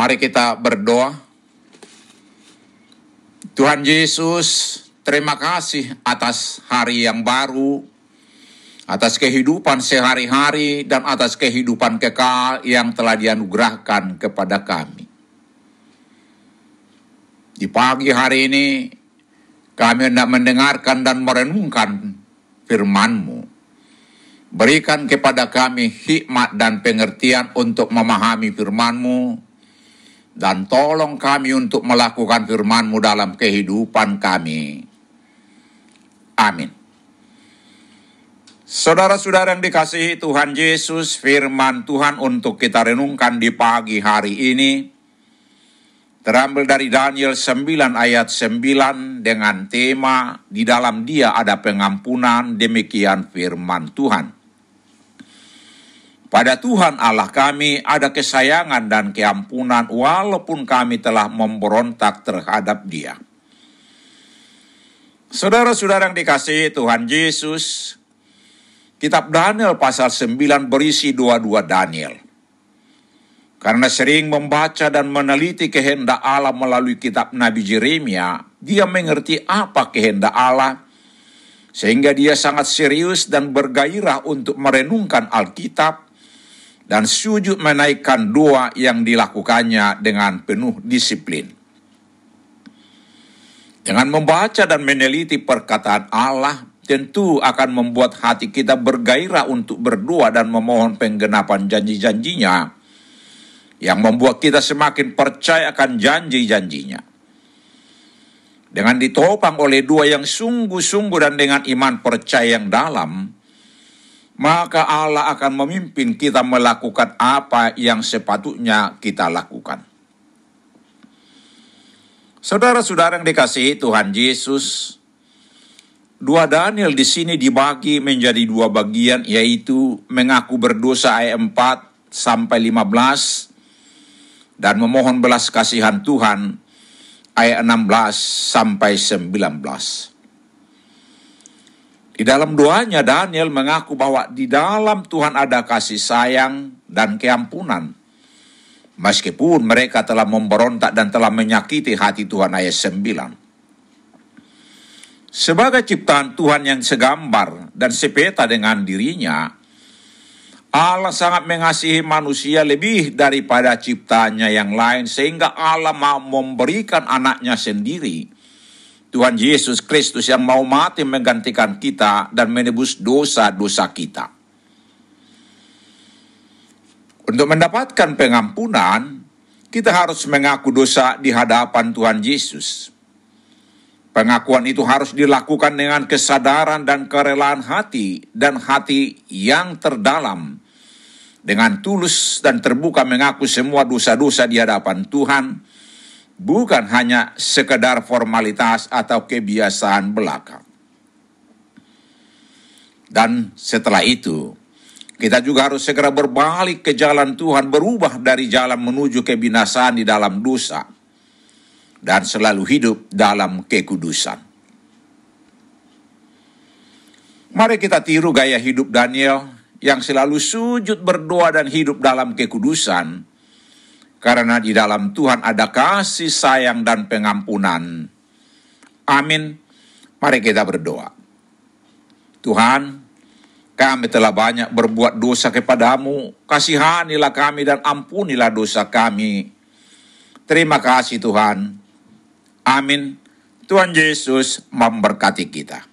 Mari kita berdoa. Tuhan Yesus, terima kasih atas hari yang baru, atas kehidupan sehari-hari, dan atas kehidupan kekal yang telah dianugerahkan kepada kami. Di pagi hari ini, kami hendak mendengarkan dan merenungkan firman-Mu. Berikan kepada kami hikmat dan pengertian untuk memahami firman-Mu, dan tolong kami untuk melakukan firman-Mu dalam kehidupan kami. Amin. Saudara-saudara yang dikasihi Tuhan Yesus, firman Tuhan untuk kita renungkan di pagi hari ini, terambil dari Daniel 9 ayat 9 dengan tema di dalam dia ada pengampunan demikian firman Tuhan. Pada Tuhan Allah kami ada kesayangan dan keampunan walaupun kami telah memberontak terhadap dia. Saudara-saudara yang dikasihi Tuhan Yesus, Kitab Daniel pasal 9 berisi dua-dua Daniel. Karena sering membaca dan meneliti kehendak Allah melalui kitab Nabi Jeremia, dia mengerti apa kehendak Allah, sehingga dia sangat serius dan bergairah untuk merenungkan Alkitab dan sujud menaikkan doa yang dilakukannya dengan penuh disiplin. Dengan membaca dan meneliti perkataan Allah, tentu akan membuat hati kita bergairah untuk berdoa dan memohon penggenapan janji-janjinya, yang membuat kita semakin percaya akan janji-janjinya. Dengan ditopang oleh doa yang sungguh-sungguh dan dengan iman percaya yang dalam, maka Allah akan memimpin kita melakukan apa yang sepatutnya kita lakukan. Saudara-saudara yang dikasihi Tuhan Yesus, dua Daniel di sini dibagi menjadi dua bagian yaitu mengaku berdosa ayat 4 sampai 15 dan memohon belas kasihan Tuhan ayat 16 sampai 19. Di dalam doanya Daniel mengaku bahwa di dalam Tuhan ada kasih sayang dan keampunan. Meskipun mereka telah memberontak dan telah menyakiti hati Tuhan ayat 9. Sebagai ciptaan Tuhan yang segambar dan sepeta dengan dirinya, Allah sangat mengasihi manusia lebih daripada ciptanya yang lain sehingga Allah mau memberikan anaknya sendiri Tuhan Yesus Kristus yang mau mati menggantikan kita dan menebus dosa-dosa kita. Untuk mendapatkan pengampunan, kita harus mengaku dosa di hadapan Tuhan Yesus. Pengakuan itu harus dilakukan dengan kesadaran dan kerelaan hati dan hati yang terdalam. Dengan tulus dan terbuka mengaku semua dosa-dosa di hadapan Tuhan, bukan hanya sekedar formalitas atau kebiasaan belaka. Dan setelah itu, kita juga harus segera berbalik ke jalan Tuhan, berubah dari jalan menuju kebinasaan di dalam dosa, dan selalu hidup dalam kekudusan. Mari kita tiru gaya hidup Daniel yang selalu sujud berdoa dan hidup dalam kekudusan, karena di dalam Tuhan ada kasih sayang dan pengampunan. Amin. Mari kita berdoa. Tuhan, kami telah banyak berbuat dosa kepadamu. Kasihanilah kami dan ampunilah dosa kami. Terima kasih Tuhan. Amin. Tuhan Yesus memberkati kita.